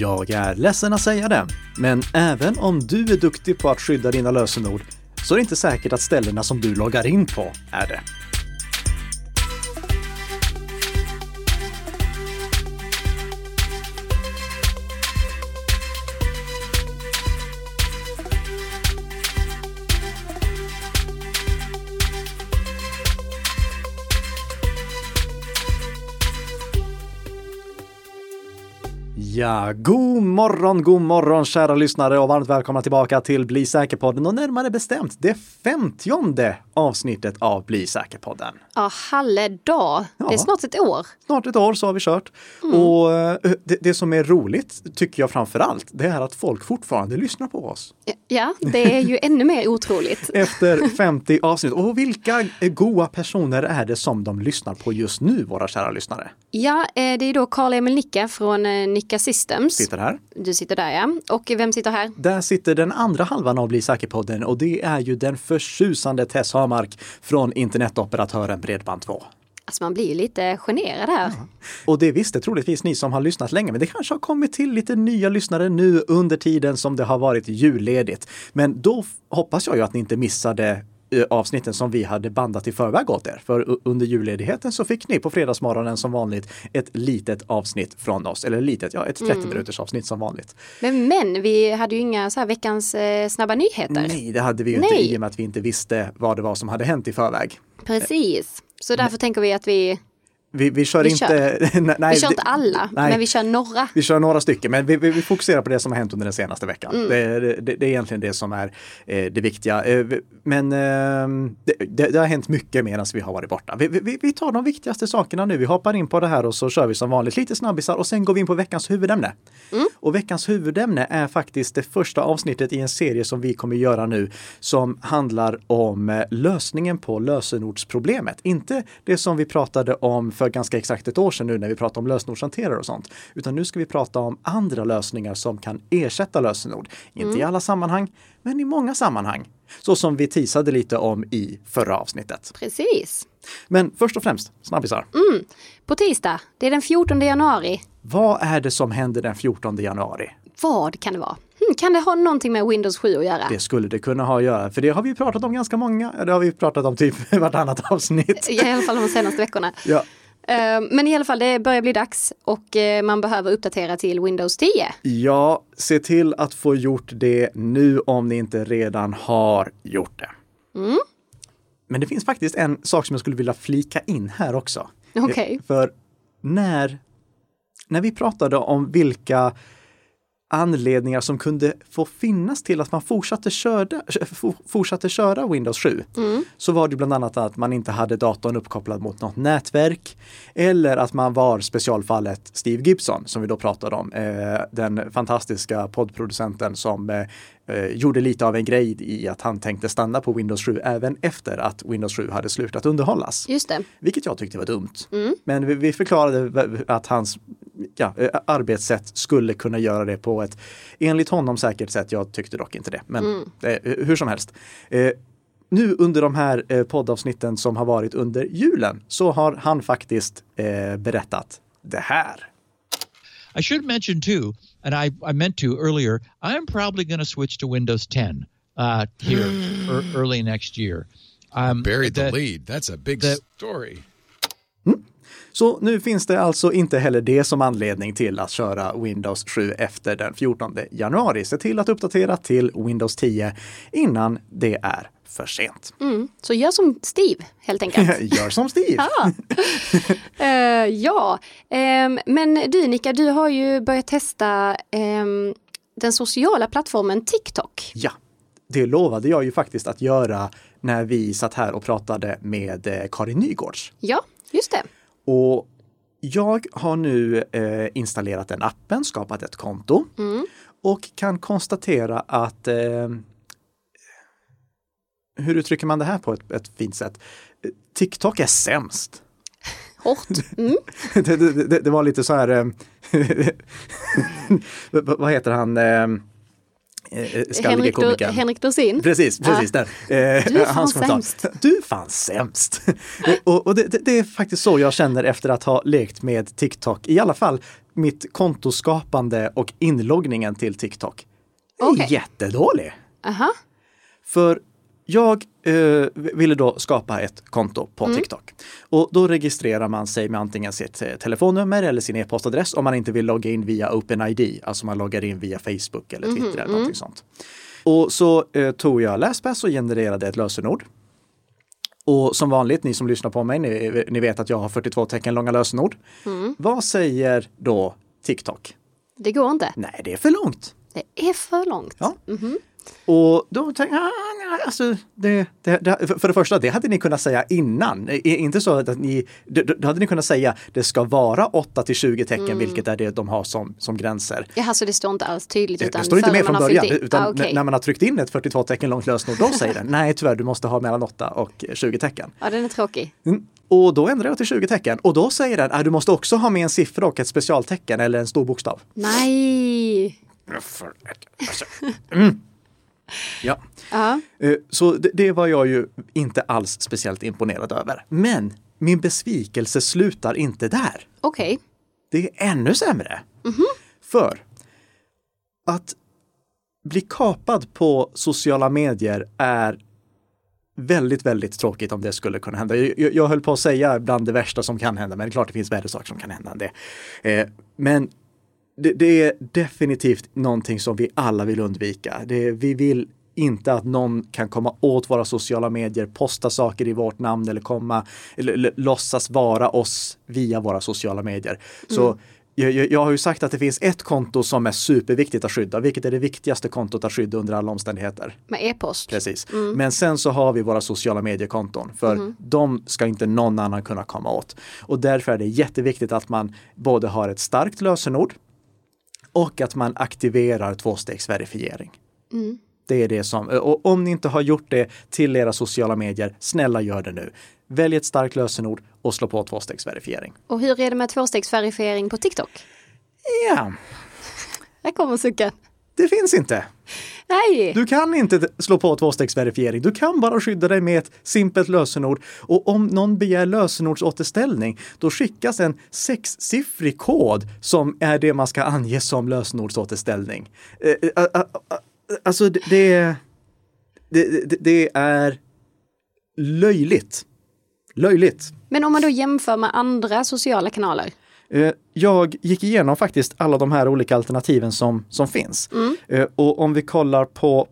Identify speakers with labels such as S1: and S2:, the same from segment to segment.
S1: Jag är ledsen att säga det, men även om du är duktig på att skydda dina lösenord så är det inte säkert att ställena som du loggar in på är det. Ja, god morgon, god morgon kära lyssnare och varmt välkomna tillbaka till Bli säker-podden och närmare bestämt det femtionde avsnittet av Bli säker-podden.
S2: Ja, halledag. Det är snart ett år.
S1: Snart ett år så har vi kört. Och eh, det, det som är roligt, tycker jag framför allt, det är att folk fortfarande lyssnar på oss.
S2: Ja, det är ju ännu mer otroligt.
S1: Efter 50 avsnitt. Och vilka eh, goa personer är det som de lyssnar på just nu, våra kära lyssnare?
S2: Ja, eh, det är då Karl-Emil Nicka från Nicka Systems.
S1: Sitter här.
S2: Du sitter där ja. Och vem sitter här?
S1: Där sitter den andra halvan av Bli säker-podden och det är ju den förtjusande Tess Hamark från internetoperatören Bredband2.
S2: Alltså man blir ju lite generad här.
S1: Och det visste troligtvis ni som har lyssnat länge, men det kanske har kommit till lite nya lyssnare nu under tiden som det har varit julledigt. Men då hoppas jag ju att ni inte missade avsnitten som vi hade bandat i förväg åt er. För under julledigheten så fick ni på fredagsmorgonen som vanligt ett litet avsnitt från oss. Eller litet, ja ett 30 minuters avsnitt som vanligt.
S2: Men, men vi hade ju inga så veckans eh, snabba nyheter.
S1: Nej, det hade vi ju inte
S2: Nej.
S1: i och med att vi inte visste vad det var som hade hänt i förväg.
S2: Precis. Så därför tänker vi att vi,
S1: Vi, vi kör
S2: Vi
S1: inte... nej,
S2: vi kör inte alla,
S1: nej.
S2: men vi kör några.
S1: Vi kör några stycken, men vi, vi, vi fokuserar på det som har hänt under den senaste veckan.
S2: Mm.
S1: Det, det, det är egentligen det som är eh, det viktiga. Eh, men eh, det, det, har hänt mycket medan vi har varit borta. Vi tar de viktigaste sakerna nu. Vi hoppar in på det här och så kör vi som vanligt lite snabbisar och sen går vi in på veckans huvudämne.
S2: Mm.
S1: Och veckans huvudämne är faktiskt det första avsnittet i en serie som vi kommer göra nu som handlar om eh, lösningen på lösenordsproblemet. Inte det som vi pratade om för ganska exakt ett år sedan nu när vi pratade om lösenordshanterare och sånt. Utan nu ska vi prata om andra lösningar som kan ersätta lösenord. Inte i alla sammanhang, men i många sammanhang. Så som vi teasade lite om i förra avsnittet.
S2: Precis.
S1: Men först och främst, snabbisar.
S2: På tisdag, det är den 14 januari.
S1: Vad är det som händer den 14 januari?
S2: Vad kan det vara? Hmm, kan det ha någonting med Windows 7 att göra?
S1: Det skulle det kunna ha att göra, för det har vi pratat om ganska många. Det har vi pratat om typ vartannat avsnitt.
S2: I alla fall de senaste veckorna.
S1: Ja.
S2: Eh, Men i alla fall, det börjar bli dags och eh, man behöver uppdatera till Windows 10.
S1: ja, se till att få gjort det nu om ni inte redan har gjort det. Men det finns faktiskt en sak som jag skulle vilja flika in här också. Eh, För när, när vi pratade om vilka anledningar som kunde få finnas till att man fortsatte köra, fortsatte köra Windows 7 så var det bland annat att man inte hade datorn uppkopplad mot något nätverk eller att man var specialfallet Steve Gibson som vi då pratade om, eh, den fantastiska poddproducenten som eh, eh, gjorde lite av en grej i att han tänkte stanna på Windows 7 även efter att Windows 7 hade slutat underhållas.
S2: Just det.
S1: Vilket jag tyckte var dumt. Men vi, vi förklarade att hans ja, eh, arbetssätt skulle kunna göra det på ett enligt honom säkert sätt. Jag tyckte dock inte det. Men eh, hur som helst. Eh, nu under de här eh, poddavsnitten som har varit under julen så har han faktiskt eh, berättat det här.
S3: I should mention too, and I, I meant to earlier, I'm probably going to switch to Windows 10 uh, here ear- early next year. Um,
S4: Buried the
S3: that-
S4: lead. That's a big
S3: that-
S4: story.
S1: Så nu finns det alltså inte heller det som anledning till att köra Windows 7 efter den 14 januari. Se till att uppdatera till Windows 10 innan det är för sent.
S2: Så gör som Steve helt enkelt.
S1: Gör som Steve!
S2: Ja, Eh, ja. Ehm, men du Nika, du har ju börjat testa ehm, den sociala plattformen TikTok.
S1: Ja, det lovade jag ju faktiskt att göra när vi satt här och pratade med eh, Karin Nygårds.
S2: Ja, just det.
S1: Och jag har nu eh, installerat den appen, skapat ett konto och kan konstatera att eh, hur uttrycker man det här på ett, ett fint sätt? TikTok är sämst.
S2: Hårt. Mm.
S1: det, det, det, det var lite så här, eh, vad heter han, eh, skallige
S2: Henrik, Do-
S1: komikern?
S2: Henrik Dorsin.
S1: Precis, precis där. Eh,
S2: Du är fan
S1: hans kommentar.
S2: sämst.
S1: Du är fan sämst. och och det, det, är faktiskt så jag känner efter att ha lekt med TikTok, i alla fall mitt kontoskapande och inloggningen till TikTok
S2: Okej.
S1: jättedålig.
S2: Aha.
S1: För jag eh, ville då skapa ett konto på TikTok. Och då registrerar man sig med antingen sitt eh, telefonnummer eller sin e-postadress om man inte vill logga in via OpenID, alltså man loggar in via Facebook eller Twitter eller någonting sånt. Och så eh, tog jag LastPass och genererade ett lösenord. Och som vanligt, ni som lyssnar på mig, ni, ni vet att jag har 42 tecken långa lösenord. Vad säger då TikTok?
S2: Det går inte.
S1: Nej, det är för långt.
S2: Det är för långt.
S1: Ja. Och då tänkte jag, ah, nej, alltså, det, det, det, för- det första, det hade ni kunnat säga innan. Inte så att ni, då, hade ni kunnat säga det ska vara 8 till 20 tecken, vilket är det de har som, som gränser.
S2: Jaha, så det står inte alls tydligt utan
S1: det står inte med från början,
S2: in.
S1: utan
S2: Ah,
S1: n- när man har tryckt in ett 42 tecken långt lösenord, då säger den nej tyvärr, du måste ha mellan 8 och 20 tecken.
S2: Ja, den är tråkig.
S1: Mm. Och då ändrar jag till 20 tecken och då säger den, ah, du måste också ha med en siffra och ett specialtecken eller en stor bokstav.
S2: Nej.
S1: Alltså, mm. Ja.
S2: Ja.
S1: Eh, Så det, det var jag ju inte alls speciellt imponerad över. Men min besvikelse slutar inte där.
S2: Okej.
S1: Det är ännu sämre. För att bli kapad på sociala medier är väldigt, väldigt tråkigt om det skulle kunna hända. Jag, jag höll på att säga bland det värsta som kan hända, men det är klart det finns värre saker som kan hända än det. Eh, men det, det är definitivt någonting som vi alla vill undvika. Det, vi vill inte att någon kan komma åt våra sociala medier, posta saker i vårt namn eller komma, eller, låtsas vara oss via våra sociala medier. Så jag, jag, jag har ju sagt att det finns ett konto som är superviktigt att skydda, vilket är det viktigaste kontot att skydda under alla omständigheter.
S2: Med e-post.
S1: Precis. Men sen så har vi våra sociala mediekonton för de ska inte någon annan kunna komma åt. Och därför är det jätteviktigt att man både har ett starkt lösenord och att man aktiverar tvåstegsverifiering. Det är det som, och om ni inte har gjort det till era sociala medier, snälla gör det nu. Välj ett starkt lösenord och slå på tvåstegsverifiering.
S2: Och hur är det med tvåstegsverifiering på TikTok?
S1: Ja,
S2: Här kommer sucken.
S1: Det finns inte.
S2: Nej.
S1: Du kan inte slå på tvåstegsverifiering. Du kan bara skydda dig med ett simpelt lösenord. Och om någon begär lösenordsåterställning, då skickas en sexsiffrig kod som är det man ska ange som lösenordsåterställning. Eh, eh, Alltså det, det, det är löjligt. Löjligt.
S2: Men om man då jämför med andra sociala kanaler.
S1: Eh, Jag gick igenom faktiskt alla de här olika alternativen som, som finns. Eh, Och om vi kollar på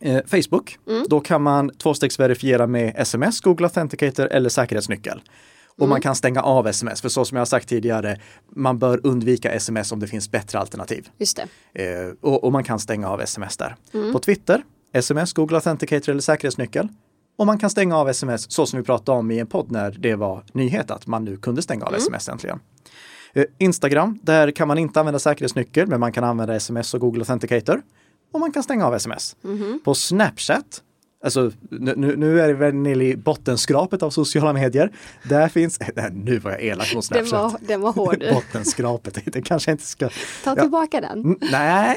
S1: eh, Facebook, då kan man tvåstegsverifiera med sms, Google Authenticator eller säkerhetsnyckel. Och man kan stänga av sms, för så som jag har sagt tidigare, man bör undvika sms om det finns bättre alternativ.
S2: Just det.
S1: Och, och man kan stänga av sms där. På Twitter, sms, Google Authenticator eller säkerhetsnyckel. Och man kan stänga av sms så som vi pratade om i en podd när det var nyhet att man nu kunde stänga av sms äntligen. Eh, Instagram, där kan man inte använda säkerhetsnyckel men man kan använda sms och Google Authenticator. Och man kan stänga av sms. På Snapchat, alltså nu, nu- är det väl nere i bottenskrapet av sociala medier. Där finns, nu var jag elak mot
S2: Den
S1: Snapchat.
S2: var, den var hård.
S1: Bottenskrapet, det kanske inte ska...
S2: Ta
S1: Ja.
S2: tillbaka den.
S1: Mm, Nej,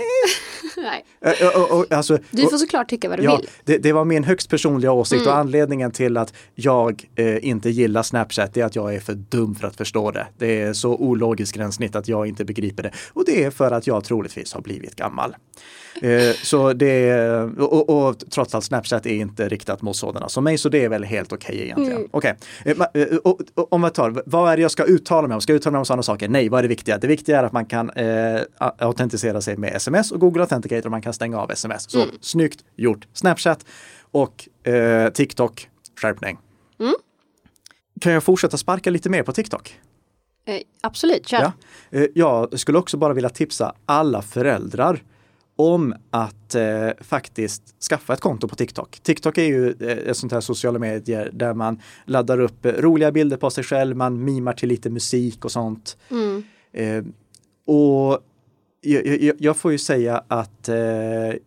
S2: Nej.
S1: Och, och, och, alltså,
S2: Du får såklart tycka vad du
S1: ja,
S2: vill.
S1: det, det var min högst personliga åsikt
S2: Mm.
S1: och anledningen till att jag eh, inte gillar Snapchat är att jag är för dum för att förstå det. Det är så ologiskt gränssnitt att jag inte begriper det. Och det är för att jag troligtvis har blivit gammal. Eh, så det, och, och, och trots allt Snapchat är inte riktat mot sådana som mig, så det är väl helt okej egentligen.
S2: Mm.
S1: Okej, Eh, eh, och, och, om jag tar, vad är det jag ska uttala mig om? Ska jag uttala mig om sådana saker? Nej, vad är det viktiga? Det viktiga är att man kan eh, autentisera sig med sms och Google Authenticator och man kan stänga av sms. Så snyggt gjort. Snapchat och eh, TikTok, skärpning. Kan jag fortsätta sparka lite mer på TikTok?
S2: Eh, absolut, kör.
S1: Ja. Eh, Jag skulle också bara vilja tipsa alla föräldrar om att eh, faktiskt skaffa ett konto på TikTok. TikTok är ju eh, ett sånt här sociala medier där man laddar upp eh, roliga bilder på sig själv, man mimar till lite musik och sånt.
S2: Mm.
S1: Eh, och jag, jag, jag får ju säga att eh,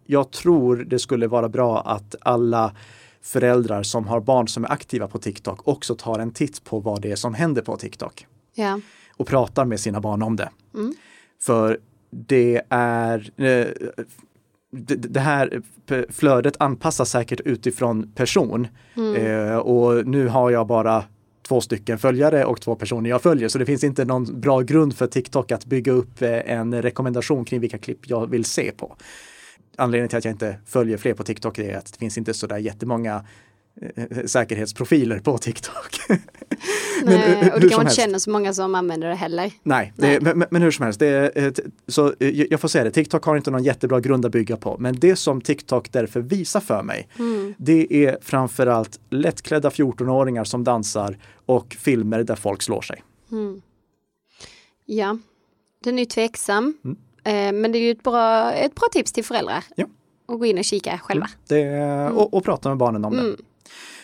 S1: jag tror det skulle vara bra att alla föräldrar som har barn som är aktiva på TikTok också tar en titt på vad det är som händer på TikTok
S2: Ja.
S1: och pratar med sina barn om det.
S2: Mm.
S1: För det är eh, det, här flödet anpassas säkert utifrån person.
S2: Mm.
S1: Eh, och nu har jag bara två stycken följare och två personer jag följer. Så det finns inte någon bra grund för TikTok att bygga upp eh, en rekommendation kring vilka klipp jag vill se på. Anledningen till att jag inte följer fler på TikTok är att det finns inte så där jättemånga säkerhetsprofiler på TikTok.
S2: Nej,
S1: eh,
S2: och du
S1: som
S2: kanske inte känner så många som använder det heller.
S1: Nej, det, Men, men hur som helst, det så eh, jag får säga det, TikTok har inte någon jättebra grund att bygga på. Men det som TikTok därför visar för mig, det är framförallt lättklädda 14-åringar som dansar och filmer där folk slår sig.
S2: Ja, den är tveksam. Eh, men det är ju ett bra, ett bra tips till föräldrar.
S1: Ja.
S2: Och gå in och kika själva.
S1: Det, och, och prata med barnen om det.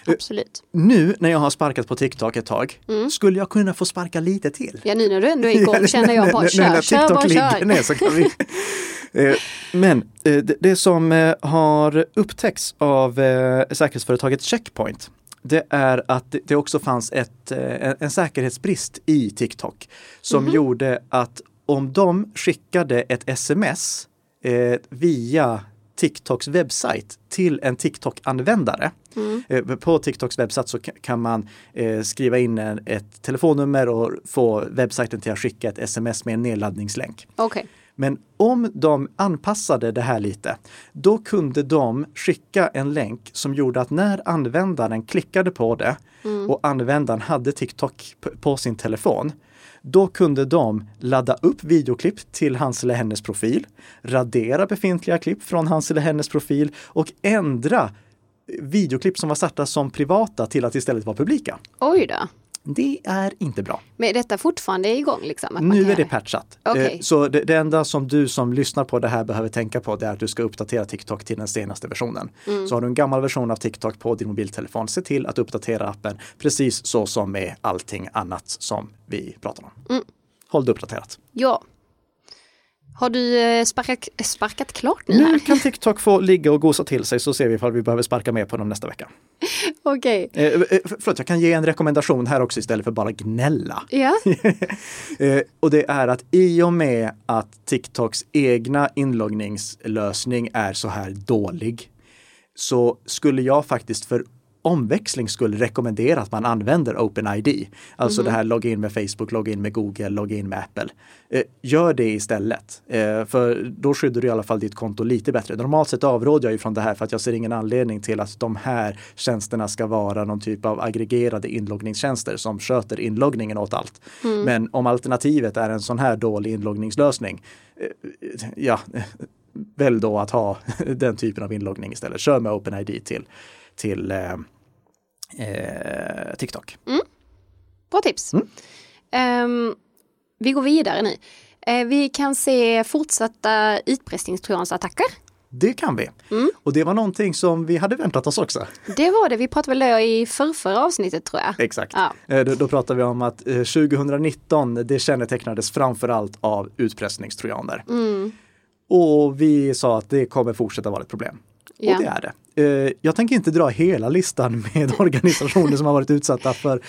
S2: Absolut.
S1: Nu när jag har sparkat på TikTok ett tag, skulle jag kunna få sparka lite till?
S2: Ja, nu när du ändå är igång känner jag bara
S1: Nu- nu
S2: kör, kör
S1: TikTok
S2: bara kör.
S1: ner så kan vi... Eh, Men eh, det- som eh, har upptäckts av eh, säkerhetsföretaget Checkpoint det är att det- också fanns ett, eh, en- säkerhetsbrist i TikTok som gjorde att om de skickade ett sms eh, via TikToks webbsajt till en TikTok-användare. Eh, På TikToks webbsajt så ka- kan man eh, skriva in ett telefonnummer och få webbsajten till att skicka ett sms med en nedladdningslänk.
S2: Okej.
S1: Men om de anpassade det här lite, då kunde de skicka en länk som gjorde att när användaren klickade på det och användaren hade TikTok på sin telefon, då kunde de ladda upp videoklipp till hans eller hennes profil, radera befintliga klipp från hans eller hennes profil och ändra videoklipp som var satta som privata till att istället vara publika.
S2: Oj då.
S1: Det är inte bra.
S2: Men är detta fortfarande igång? Liksom,
S1: Nu
S2: kan
S1: är det patchat. Eh, Så det, det enda som du som lyssnar på det här behöver tänka på det är att du ska uppdatera TikTok till den senaste versionen.
S2: Mm.
S1: Så har du en gammal version av TikTok på din mobiltelefon, se till att uppdatera appen precis så som med allting annat som vi pratar om.
S2: Mm.
S1: Håll det uppdaterat.
S2: Ja. Har du eh, sparkat, sparkat klart nu
S1: Nu kan TikTok få ligga och gosa till sig så ser vi ifall vi behöver sparka med på dem nästa vecka.
S2: Okej.
S1: Eh, eh, förlåt, jag kan ge en rekommendation här också istället för bara gnälla.
S2: Ja.
S1: Eh, och det är att i och med att TikToks egna inloggningslösning är så här dålig så skulle jag faktiskt för omväxling skulle rekommendera att man använder OpenID. Alltså det här logga in med Facebook, logga in med Google, logga in med Apple. Eh, gör det istället. Eh, för då skyddar du i alla fall ditt konto lite bättre. Normalt sett avråder jag ju från det här för att jag ser ingen anledning till att de här tjänsterna ska vara någon typ av aggregerade inloggningstjänster som sköter inloggningen åt allt. Men om alternativet är en sån här dålig inloggningslösning, eh, ja, välj då att ha den typen av inloggning istället. Kör med OpenID till, till eh, eh, TikTok.
S2: Bra tips.
S1: Mm.
S2: Ehm, vi går vidare nu. Eh, vi kan se fortsatta utpressningstrojansattacker.
S1: Det kan vi.
S2: Mm.
S1: Och det var någonting som vi hade väntat oss också.
S2: Det var det, vi pratade väl det i förrförra avsnittet tror jag.
S1: Exakt.
S2: Ja.
S1: Eh, Då, då pratar vi om att eh, 2019, det kännetecknades framför allt av utpressningstrojaner.
S2: Mm.
S1: Och vi sa att det kommer fortsätta vara ett problem. Och det är det. Eh, Jag tänker inte dra hela listan med organisationer som har varit utsatta för...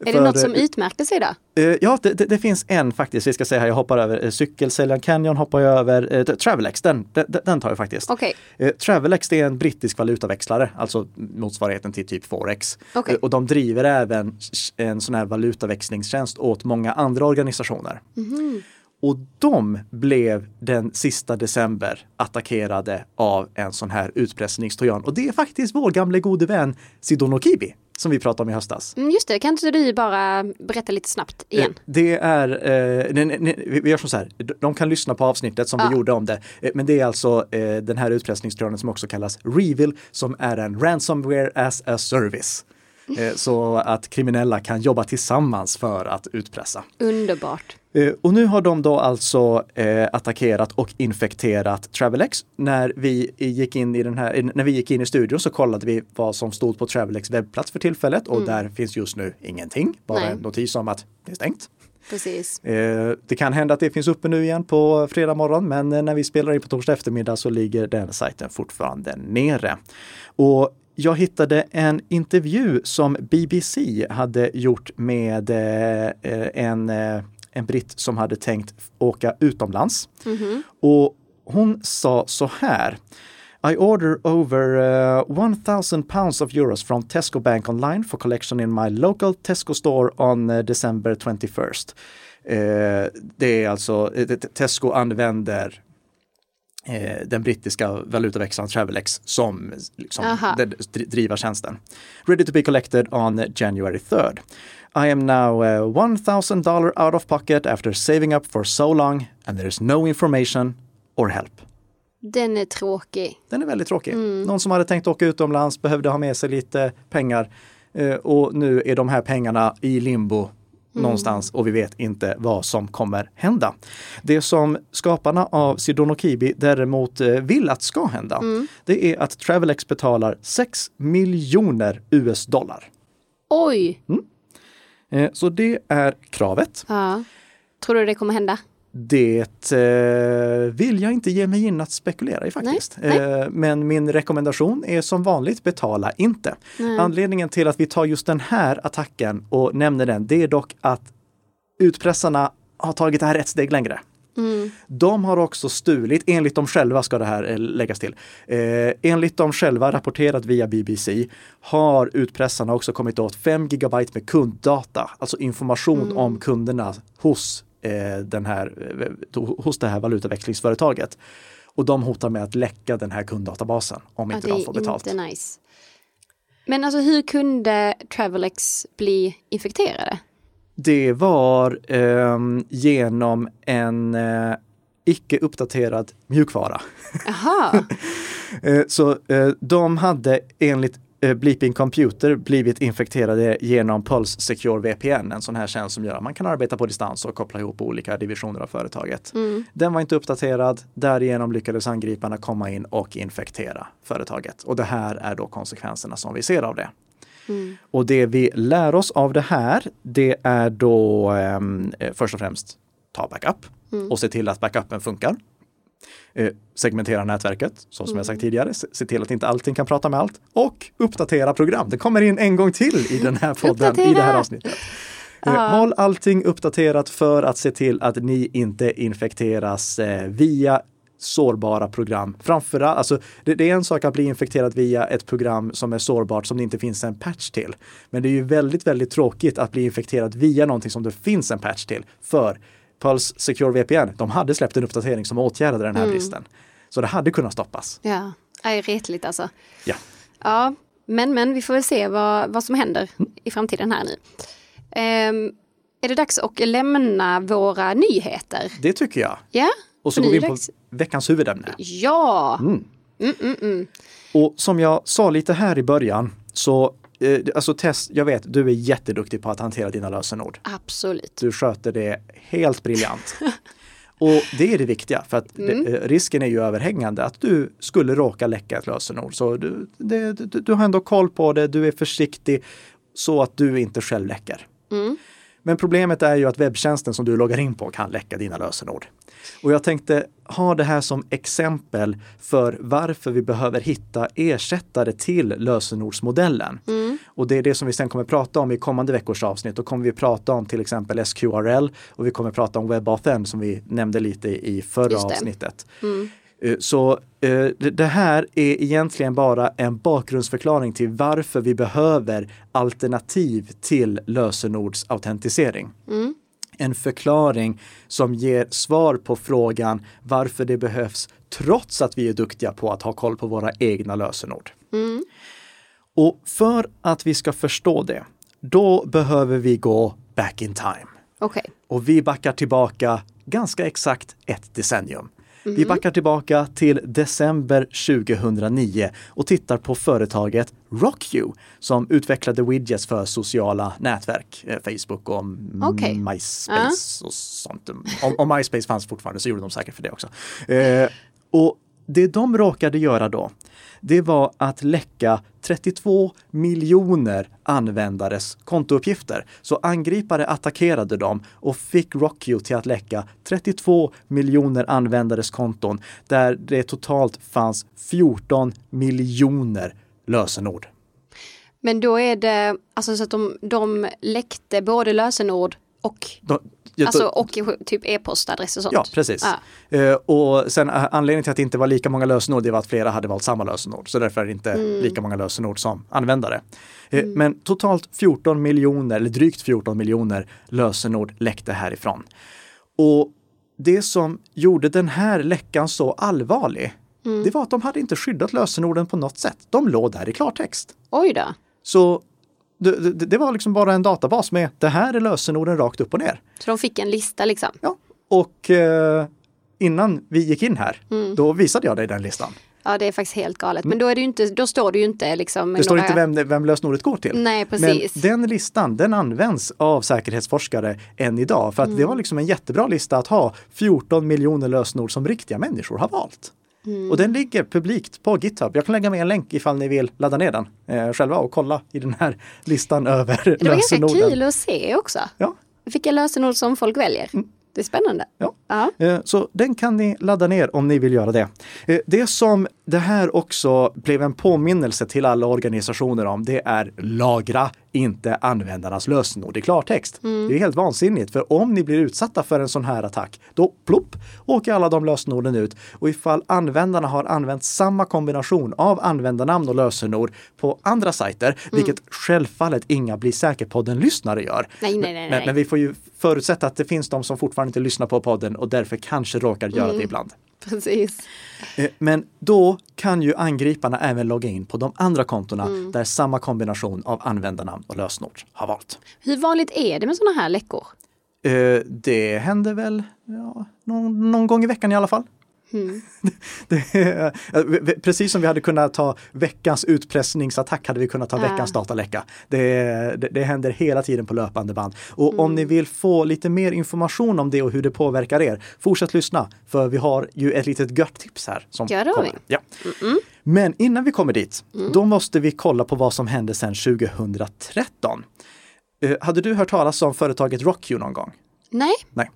S2: Är det
S1: för,
S2: något som
S1: eh,
S2: utmärkte sig då?
S1: Eh, Ja, det, det, det finns en faktiskt. Vi ska säga här, jag hoppar över. Cykelsäljaren Canyon hoppar jag över. Travelex, den, den, den tar jag faktiskt. Eh, Travelex det är en brittisk valutaväxlare, alltså motsvarigheten till typ Forex. Eh, Och de driver även en sån här valutaväxlingstjänst åt många andra organisationer.
S2: Mhm.
S1: Och de blev den sista december attackerade av en sån här utpressningstrojan. Och det är faktiskt vår gamle gode vän Sidon Kibi som vi pratade om i höstas.
S2: Mm, Just det, kan inte du bara berätta lite snabbt igen?
S1: Eh, Det är, eh, nej, nej, nej, vi gör som så här, De- kan lyssna på avsnittet som
S2: Ja.
S1: vi gjorde om det. Eh, Men det är alltså eh, den här utpressningstrojanen som också kallas Revil, som är en ransomware as a service. Eh, så att kriminella kan jobba tillsammans för att utpressa.
S2: Underbart.
S1: Eh, Och nu har de då alltså eh, attackerat och infekterat Travelex. När vi gick in i den här, när vi gick in i studion så kollade vi vad som stod på Travelex webbplats för tillfället och där finns just nu ingenting. Bara
S2: Nej.
S1: en notis om att det är stängt.
S2: Precis.
S1: Eh, Det kan hända att det finns uppe nu igen på fredag morgon, men när vi spelar in på torsdag eftermiddag så ligger den sajten fortfarande nere. Och jag hittade en intervju som BBC hade gjort med eh, en, en britt som hade tänkt åka utomlands. Och hon sa så här I order over uh, 1000 pounds of euros from Tesco Bank online for collection in my local Tesco store on uh, December 21st. Eh, det är alltså, eh, Tesco använder eh, den brittiska valutaväxlaren Travelex som liksom, driver tjänsten. Ready to be collected on January 3rd. I am now uh, $1,000 out of pocket after saving up for so long and there is no information or help.
S2: Den är tråkig.
S1: Den är väldigt tråkig. Någon som hade tänkt åka utomlands behövde ha med sig lite pengar eh, och nu är de här pengarna i limbo någonstans och vi vet inte vad som kommer hända. Det som skaparna av Sidono Kibi däremot eh, vill att ska hända, det är att Travelex betalar 6 miljoner US-dollar.
S2: Oj!
S1: Eh, Så det är kravet.
S2: Ja. Tror du det kommer hända?
S1: Det eh, vill jag inte ge mig in att spekulera i faktiskt.
S2: Nej,
S1: Eh, men min rekommendation är som vanligt betala inte. Anledningen till att vi tar just den här attacken och nämner den, det är dock att utpressarna har tagit det här ett steg längre. De har också stulit, enligt dem själva ska det här eh, läggas till, eh, enligt dem själva rapporterat via BBC har utpressarna också kommit åt 5 gigabyte med kunddata, alltså information om kunderna hos, eh, den här, eh, hos det här valutaväxlingsföretaget. Och de hotar med att läcka den här kunddatabasen om
S2: Ja,
S1: inte de får betalt.
S2: inte nice. Men alltså hur kunde Travelex bli infekterade?
S1: Det var ehm, genom en eh, icke uppdaterad mjukvara. Eh, Så eh, de hade enligt eh, Bleeping Computer blivit infekterade genom Pulse Secure VPN, en sån här tjänst som gör att man kan arbeta på distans och koppla ihop olika divisioner av företaget. Den var inte uppdaterad, därigenom lyckades angriparna komma in och infektera företaget. Och det här är då konsekvenserna som vi ser av det. Och det vi lär oss av det här, det är då ehm, eh, först och främst ta backup och se till att backupen funkar. Eh, segmentera nätverket, så som jag sagt tidigare, se, se till att inte allting kan prata med allt och uppdatera program. Det kommer in en gång till i den här podden, i det här avsnittet. Eh, Håll allting uppdaterat för att se till att ni inte infekteras eh, via sårbara program. Framförallt, alltså det, det är en sak att bli infekterad via ett program som är sårbart som det inte finns en patch till. Men det är ju väldigt, väldigt tråkigt att bli infekterad via någonting som det finns en patch till. För Pulse Secure VPN, de hade släppt en uppdatering som åtgärdade den här bristen. Så det hade kunnat stoppas.
S2: ja. Nej, retligt alltså.
S1: Ja.
S2: Ja, men men vi får väl se vad, vad som händer i framtiden här nu. Ehm, är det dags att lämna våra nyheter?
S1: Det tycker jag.
S2: Ja?
S1: Och så går vi in på veckans huvudämne.
S2: Ja!
S1: Och som jag sa lite här i början, så eh, alltså Tess, jag vet, du är jätteduktig på att hantera dina lösenord.
S2: Absolut.
S1: Du sköter det helt briljant. Och det är det viktiga, för att det, eh, risken är ju överhängande att du skulle råka läcka ett lösenord. Så du, det, du, du har ändå koll på det, du är försiktig så att du inte själv läcker. Men problemet är ju att webbtjänsten som du loggar in på kan läcka dina lösenord. Och jag tänkte ha det här som exempel för varför vi behöver hitta ersättare till lösenordsmodellen. Och det är det som vi sen kommer prata om i kommande veckors avsnitt. Då kommer vi prata om till exempel SQRL och vi kommer prata om WebAuthn som vi nämnde lite i förra avsnittet. Eh, Så eh, det- här är egentligen bara en bakgrundsförklaring till varför vi behöver alternativ till lösenordsautentisering. En förklaring som ger svar på frågan varför det behövs trots att vi är duktiga på att ha koll på våra egna lösenord. Och för att vi ska förstå det, då behöver vi gå back in time.
S2: Okej.
S1: Och vi backar tillbaka ganska exakt ett decennium. Vi backar tillbaka till december 2009 och tittar på företaget RockU som utvecklade widgets för sociala nätverk, eh, Facebook och mm,
S2: Okej.
S1: MySpace och sånt. Om, om MySpace fanns fortfarande så gjorde de säkert för det också. Eh, och det de råkade göra då, det var att läcka 32 miljoner användares kontouppgifter. Så angripare attackerade dem och fick RockU till att läcka 32 miljoner användares konton där det totalt fanns 14 miljoner lösenord.
S2: Men då är det alltså så att de, de läckte både lösenord och
S1: De,
S2: Alltså och typ e-postadress och sånt?
S1: Ja, precis. Ja. Uh, och sen uh, anledningen till att det inte var lika många lösenord, det var att flera hade valt samma lösenord. Så därför är det inte mm. lika många lösenord som användare. Uh, mm. Men totalt 14 miljoner, eller drygt 14 miljoner lösenord läckte härifrån. Och det som gjorde den här läckan så allvarlig, mm. det var att de hade inte skyddat lösenorden på något sätt. De låg där i klartext.
S2: Oj då.
S1: Så det, det, det, var liksom bara en databas med det här är lösenorden rakt upp och ner.
S2: Så de fick en lista liksom?
S1: Ja, och eh, innan vi gick in här, mm. då visade jag dig den listan.
S2: Ja, det är faktiskt helt galet. Men då, är det inte, då står det ju inte liksom...
S1: Det står inte vem, vem lösenordet går till.
S2: Nej, precis.
S1: Men den listan, den används av säkerhetsforskare än idag. För att mm. det var liksom en jättebra lista att ha 14 miljoner lösenord som riktiga människor har valt. Mm. Och den ligger publikt på GitHub. Jag kan lägga med en länk ifall ni vill ladda ner den eh, själva och kolla i den här listan över lösenorden. Det var
S2: ganska kul att se också. Ja. Vilka lösenord som folk väljer. Mm. Det är spännande.
S1: Ja. Uh-huh. Så den kan ni ladda ner om ni vill göra det. Eh, det som det här också blev en påminnelse till alla organisationer om, det är lagra inte användarnas lösenord i klartext. Mm. Det är helt vansinnigt, för om ni blir utsatta för en sån här attack, då plopp åker alla de lösenorden ut. Och ifall användarna har använt samma kombination av användarnamn och lösenord på andra sajter, mm. vilket självfallet inga blir säker på den lyssnare gör.
S2: Nej, nej, nej,
S1: men, men, vi får ju förutsätta att det finns de som fortfarande inte lyssnar på podden och därför kanske råkar göra mm. det ibland.
S2: Precis.
S1: Eh, men då kan ju angriparna även logga in på de andra kontona mm. där samma kombination av användarnamn och lösenord har valt.
S2: Hur vanligt är det med sådana här läckor?
S1: Eh, det händer väl ja, någon, någon gång i veckan i alla fall. Mm. Det, precis som vi hade kunnat ta veckans utpressningsattack hade vi kunnat ta äh. veckans dataläcka. Det, det, det, händer hela tiden på löpande band. Och mm. om ni vill få lite mer information om det och hur det påverkar er, fortsätt lyssna. För vi har ju ett litet gött tips här. Som
S2: ja, det har vi.
S1: Ja. Mm Men innan vi kommer dit, mm. då måste vi kolla på vad som hände sedan 2013. Uh, eh, hade du hört talas om företaget Rockyu någon gång?
S2: Nej.
S1: Nej.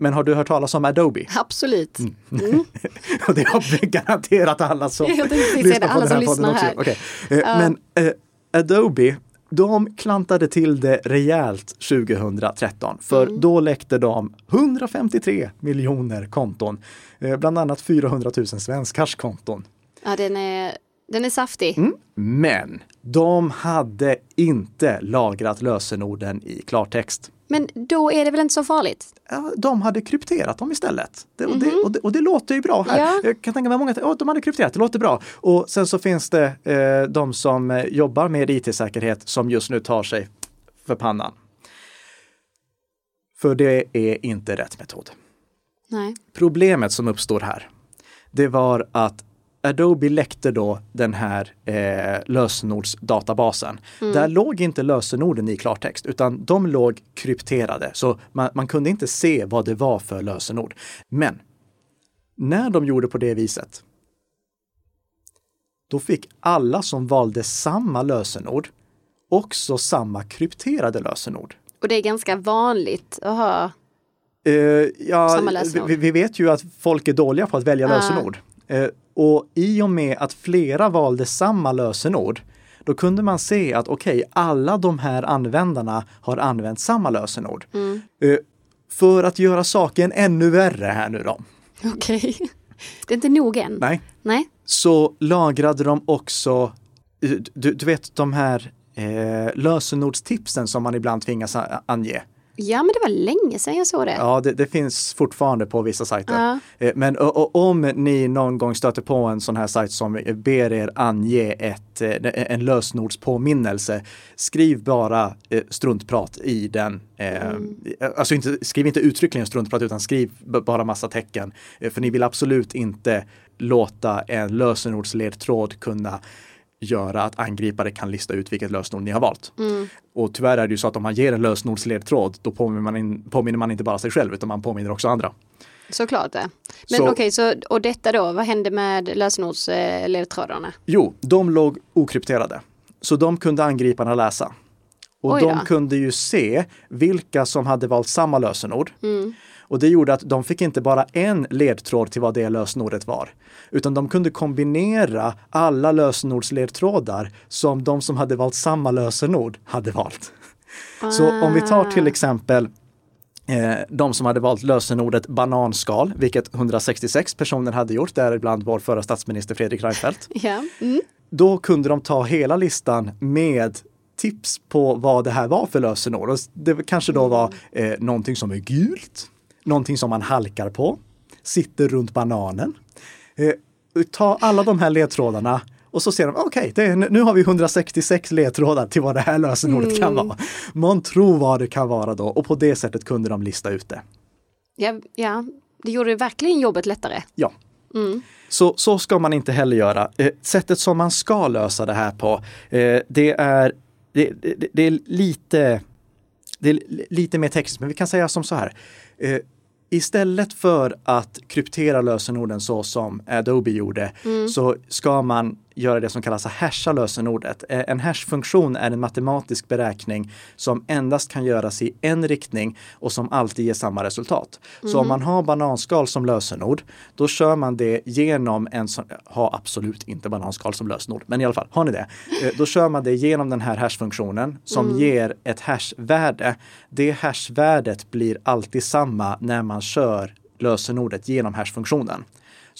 S1: Men har du hört talas om Adobe?
S2: Absolut. Mm. Mm.
S1: och det har garanterat alla som
S2: lyssnar på alla den här podden också.
S1: Okay. Uh. Men uh, Adobe, de klantade till det rejält 2013 för mm. då läckte de 153 miljoner konton. Uh, bland annat 400 000 svenskars konton.
S2: Ja, den är, den är saftig.
S1: Mm. Men de hade inte lagrat lösenorden i klartext.
S2: Men då är det väl inte så farligt?
S1: de hade krypterat dem istället. Det, och, det, mhm. och, det, och, det, låter ju bra här. Ja. Jag kan tänka mig många, oh, de hade krypterat, det låter bra. Och sen så finns det eh, de som eh, jobbar med it-säkerhet som just nu tar sig för pannan. För det är inte rätt metod.
S2: Nej.
S1: Problemet som uppstår här, det var att Adobe läckte då den här eh, lösenordsdatabasen. Mm. Där låg inte lösenorden i klartext utan de låg krypterade så man, man kunde inte se vad det var för lösenord. Men när de gjorde på det viset, då fick alla som valde samma lösenord också samma krypterade lösenord.
S2: Och det är ganska vanligt att ha
S1: uh, ja, samma lösenord? Vi, vi, vet ju att folk är dåliga på att välja uh. lösenord. Uh, och i och med att flera valde samma lösenord, då kunde man se att okej, okay, alla de här användarna har använt samma lösenord. Mm. Uh, för att göra saken ännu värre här nu då.
S2: Okej. Okay. Det är inte nog än.
S1: Nej.
S2: Nej.
S1: Så lagrade de också, du, du vet de här eh, lösenordstipsen som man ibland tvingas ange.
S2: Ja, men det var länge sedan jag såg det.
S1: Ja, det, det finns fortfarande på vissa sajter. Ja. Eh, men och, och, om ni någon gång stöter på en sån här sajt som ber er ange ett, eh, en lösenordspåminnelse, skriv bara eh, struntprat i den. Mm. Alltså inte, skriv inte uttryckligen struntprat utan skriv bara massa tecken. För ni vill absolut inte låta en lösenordsledtråd kunna göra att angripare kan lista ut vilket lösenord ni har valt. Mm. Och tyvärr är det ju så att om man ger en lösenordsledtråd då påminner man, in, påminner man inte bara sig själv utan man påminner också andra.
S2: Såklart det. Men okej, okay, så, och detta då, vad hände med lösenordsledtrådarna?
S1: Jo, de låg okrypterade. Så de kunde angriparna läsa. Och de kunde ju se vilka som hade valt samma lösenord. Mm. Och det gjorde att de fick inte bara en ledtråd till vad det lösenordet var, utan de kunde kombinera alla lösenordsledtrådar som de som hade valt samma lösenord hade valt. Ah. Så om vi tar till exempel eh, de som hade valt lösenordet bananskal, vilket 166 personer hade gjort, däribland vår förra statsminister Fredrik Reinfeldt.
S2: Ja. Mm.
S1: Då kunde de ta hela listan med tips på vad det här var för lösenord. Och Det kanske då var eh, någonting som är gult, någonting som man halkar på, sitter runt bananen. Eh, ta alla de här ledtrådarna och så ser de, okej, okay, nu har vi 166 ledtrådar till vad det här lösenordet kan vara. Man tror vad det kan vara då och på det sättet kunde de lista ut det.
S2: Ja, ja. det gjorde verkligen jobbet lättare.
S1: Ja. Så, så ska man inte heller göra. Eh, sättet som man ska lösa det här på, eh, det, är, det, det, det, är lite det är lite mer tekniskt, men vi kan säga som så här. Eh, istället för att kryptera lösenorden så som Adobe gjorde mm. så ska man göra det som kallas att hasha lösenordet. Eh, en hash-funktion är en matematisk beräkning som endast kan göras i en riktning och som alltid ger samma resultat. Mm. Så om mm. man har bananskal som lösenord, då kör man det genom en sån, ha absolut inte bananskal som lösenord, men i alla fall, har ni det? Eh, då kör man det genom den här hash-funktionen som mm. ger ett hash-värde. Det hash-värdet blir alltid samma när man kör lösenordet genom hash-funktionen.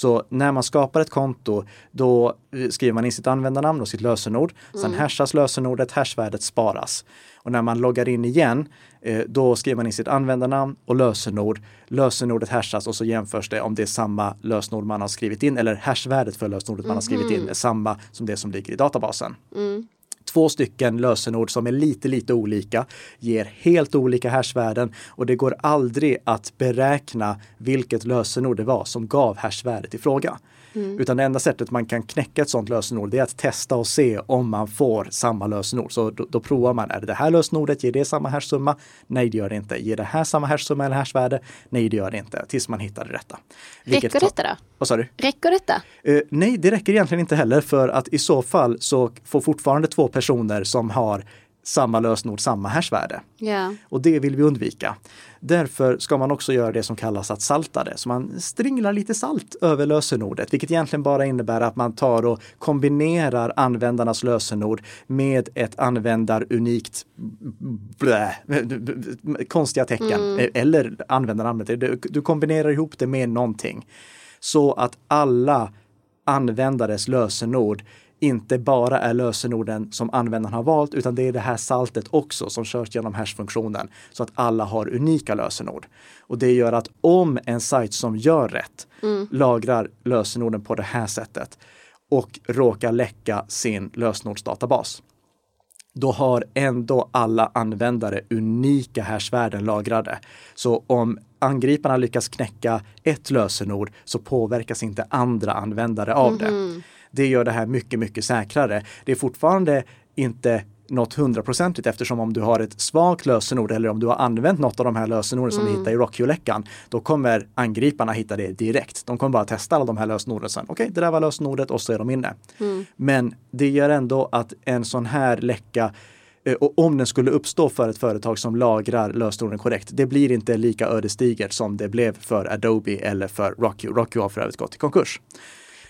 S1: Så när man skapar ett konto, då skriver man in sitt användarnamn och sitt lösenord. Sen mm. hashas lösenordet, hashvärdet sparas. Och när man loggar in igen, eh, då skriver man in sitt användarnamn och lösenord. Lösenordet hashas och så jämförs det om det är samma lösenord man har skrivit in eller hashvärdet för lösenordet mm. man har skrivit in mhm. är samma som det som ligger i databasen. Mm två stycken lösenord som är lite, lite olika, ger helt olika hashvärden och det går aldrig att beräkna vilket lösenord det var som gav hashvärdet i fråga. Mm. Utan det enda sättet man kan knäcka ett sådant lösenord är att testa och se om man får samma lösenord. Så då, då provar man, är det det här lösenordet, ger det samma hashsumma? Nej, det gör det inte. Ger det här samma hashsumma eller hashvärde? Nej, det gör det inte. Tills man hittar det rätta.
S2: Vilket räcker detta då?
S1: Vad sa du?
S2: Räcker detta?
S1: Uh, nej, det räcker egentligen inte heller för att i så fall så får fortfarande två personer som har samma lösenord, samma hashvärde.
S2: Yeah.
S1: Och det vill vi undvika. Därför ska man också göra det som kallas att salta det. Så man stringlar lite salt över lösenordet, vilket egentligen bara innebär att man tar och kombinerar användarnas lösenord med ett användarunikt blä, konstiga tecken mm. eller användarnamnet. Du, du kombinerar ihop det med någonting så att alla användares lösenord inte bara är lösenorden som användaren har valt, utan det är det här saltet också som körs genom hash-funktionen så att alla har unika lösenord. Och det gör att om en sajt som gör rätt mm. lagrar lösenorden på det här sättet och råkar läcka sin lösenordsdatabas, då har ändå alla användare unika hashvärden lagrade. Så om angriparna lyckas knäcka ett lösenord så påverkas inte andra användare av det. Mm. Det gör det här mycket, mycket säkrare. Det är fortfarande inte något hundraprocentigt eftersom om du har ett svagt lösenord eller om du har använt något av de här lösenorden som mm. du hittar i Rockio-läckan, då kommer angriparna hitta det direkt. De kommer bara testa alla de här lösenorden sen. Okej, okay, det där var lösenordet och så är de inne. Mm. Men det gör ändå att en sån här läcka och om den skulle uppstå för ett företag som lagrar lösenorden korrekt, det blir inte lika ödesdigert som det blev för Adobe eller för Rockio. Rockio har för övrigt gått i konkurs.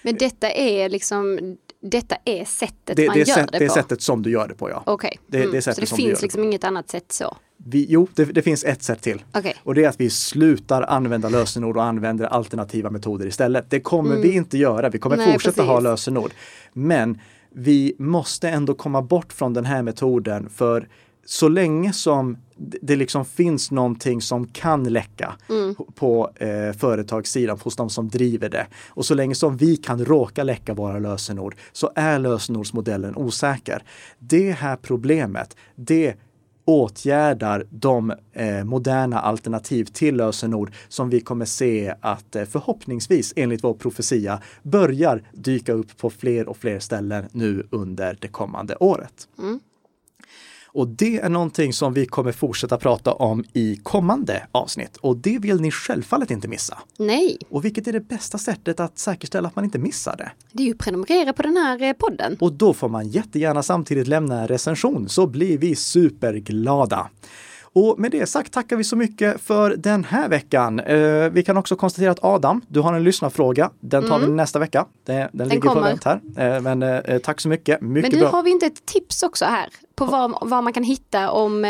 S2: Men detta är liksom detta är sättet det, man
S1: det är
S2: gör
S1: sätt,
S2: det på?
S1: Det är sättet som du gör det på, ja.
S2: Okej. Okay.
S1: Det,
S2: mm. så det finns liksom inget annat sätt så?
S1: Vi, jo, det, det, finns ett sätt till.
S2: Okay.
S1: Och det är att vi slutar använda lösenord och använder alternativa metoder istället. Det kommer mm. vi inte göra. Vi kommer Nej, fortsätta precis. ha lösenord. Men vi måste ändå komma bort från den här metoden för så länge som det liksom finns någonting som kan läcka mm. på eh, företagssidan hos de som driver det. Och så länge som vi kan råka läcka våra lösenord så är lösenordsmodellen osäker. Det här problemet, det åtgärdar de eh, moderna alternativ till lösenord som vi kommer se att eh, förhoppningsvis enligt vår profetia börjar dyka upp på fler och fler ställen nu under det kommande året. Mm. Och det är någonting som vi kommer fortsätta prata om i kommande avsnitt. Och det vill ni självfallet inte missa.
S2: Nej.
S1: Och vilket är det bästa sättet att säkerställa att man inte missar det?
S2: Det är ju att prenumerera på den här eh, podden.
S1: Och då får man jättegärna samtidigt lämna en recension så blir vi superglada. Och med det sagt tackar vi så mycket för den här veckan. Eh, vi kan också konstatera att Adam, du har en lyssnarfråga. Den tar vi nästa vecka. Den, den, ligger på
S2: kommer.
S1: vänt här. Eh, men eh, tack så mycket. Mycket
S2: Men du,
S1: bra.
S2: har vi inte ett tips också här på vad, vad man kan hitta om,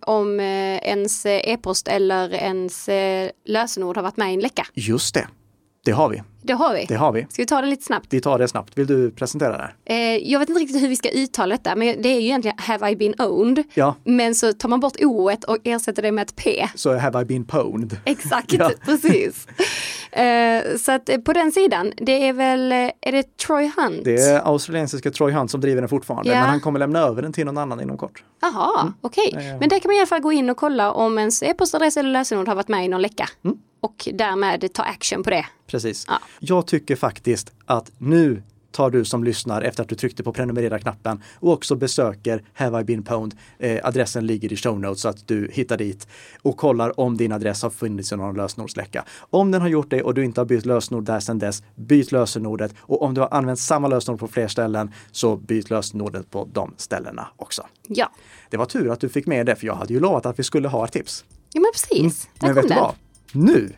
S2: om ens e-post eller ens lösenord har varit med i en läcka?
S1: Just det. Det har vi.
S2: Det har vi.
S1: Det har vi.
S2: Ska vi ta det lite snabbt?
S1: Vi tar det snabbt. Vill du presentera det?
S2: Eh, jag vet inte riktigt hur vi ska uttala detta, men det är ju egentligen have I been owned.
S1: Ja.
S2: Men så tar man bort o och ersätter det med ett p.
S1: Så have I been pwned.
S2: Exakt,
S1: Ja.
S2: precis. Eh, så att eh, på den sidan, det är väl, eh, är det Troy Hunt?
S1: Det är australiensiska Troy Hunt som driver den fortfarande,
S2: Ja.
S1: men han kommer lämna över den till någon annan inom kort.
S2: Jaha, okej.
S1: Mm. Ja, ja.
S2: Men där kan man i alla fall gå in och kolla om ens e-postadress eller lösenord har varit med i någon läcka.
S1: Mm.
S2: Och därmed ta action på det.
S1: Precis.
S2: Ja.
S1: Jag tycker faktiskt att nu tar du som lyssnar efter att du tryckte på prenumerera-knappen och också besöker Have I been pwned. Eh, adressen ligger i show notes så att du hittar dit och kollar om din adress har funnits i någon lösenordsläcka. Om den har gjort det och du inte har bytt lösenord där sedan dess, byt lösenordet och om du har använt samma lösenord på fler ställen så byt lösenordet på de ställena också.
S2: Ja,
S1: Det var tur att du fick med det för jag hade ju lovat att vi skulle ha ett tips.
S2: ja men precis. Där
S1: Men vet du vad? Nu!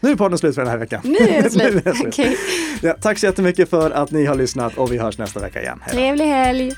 S1: Nu är podden slut för den här veckan.
S2: Nu är det slut.
S1: Är det slut.
S2: Okej.
S1: Ja, tack så jättemycket för att ni har lyssnat och vi hörs nästa vecka igen. Hej.
S2: Trevlig helg!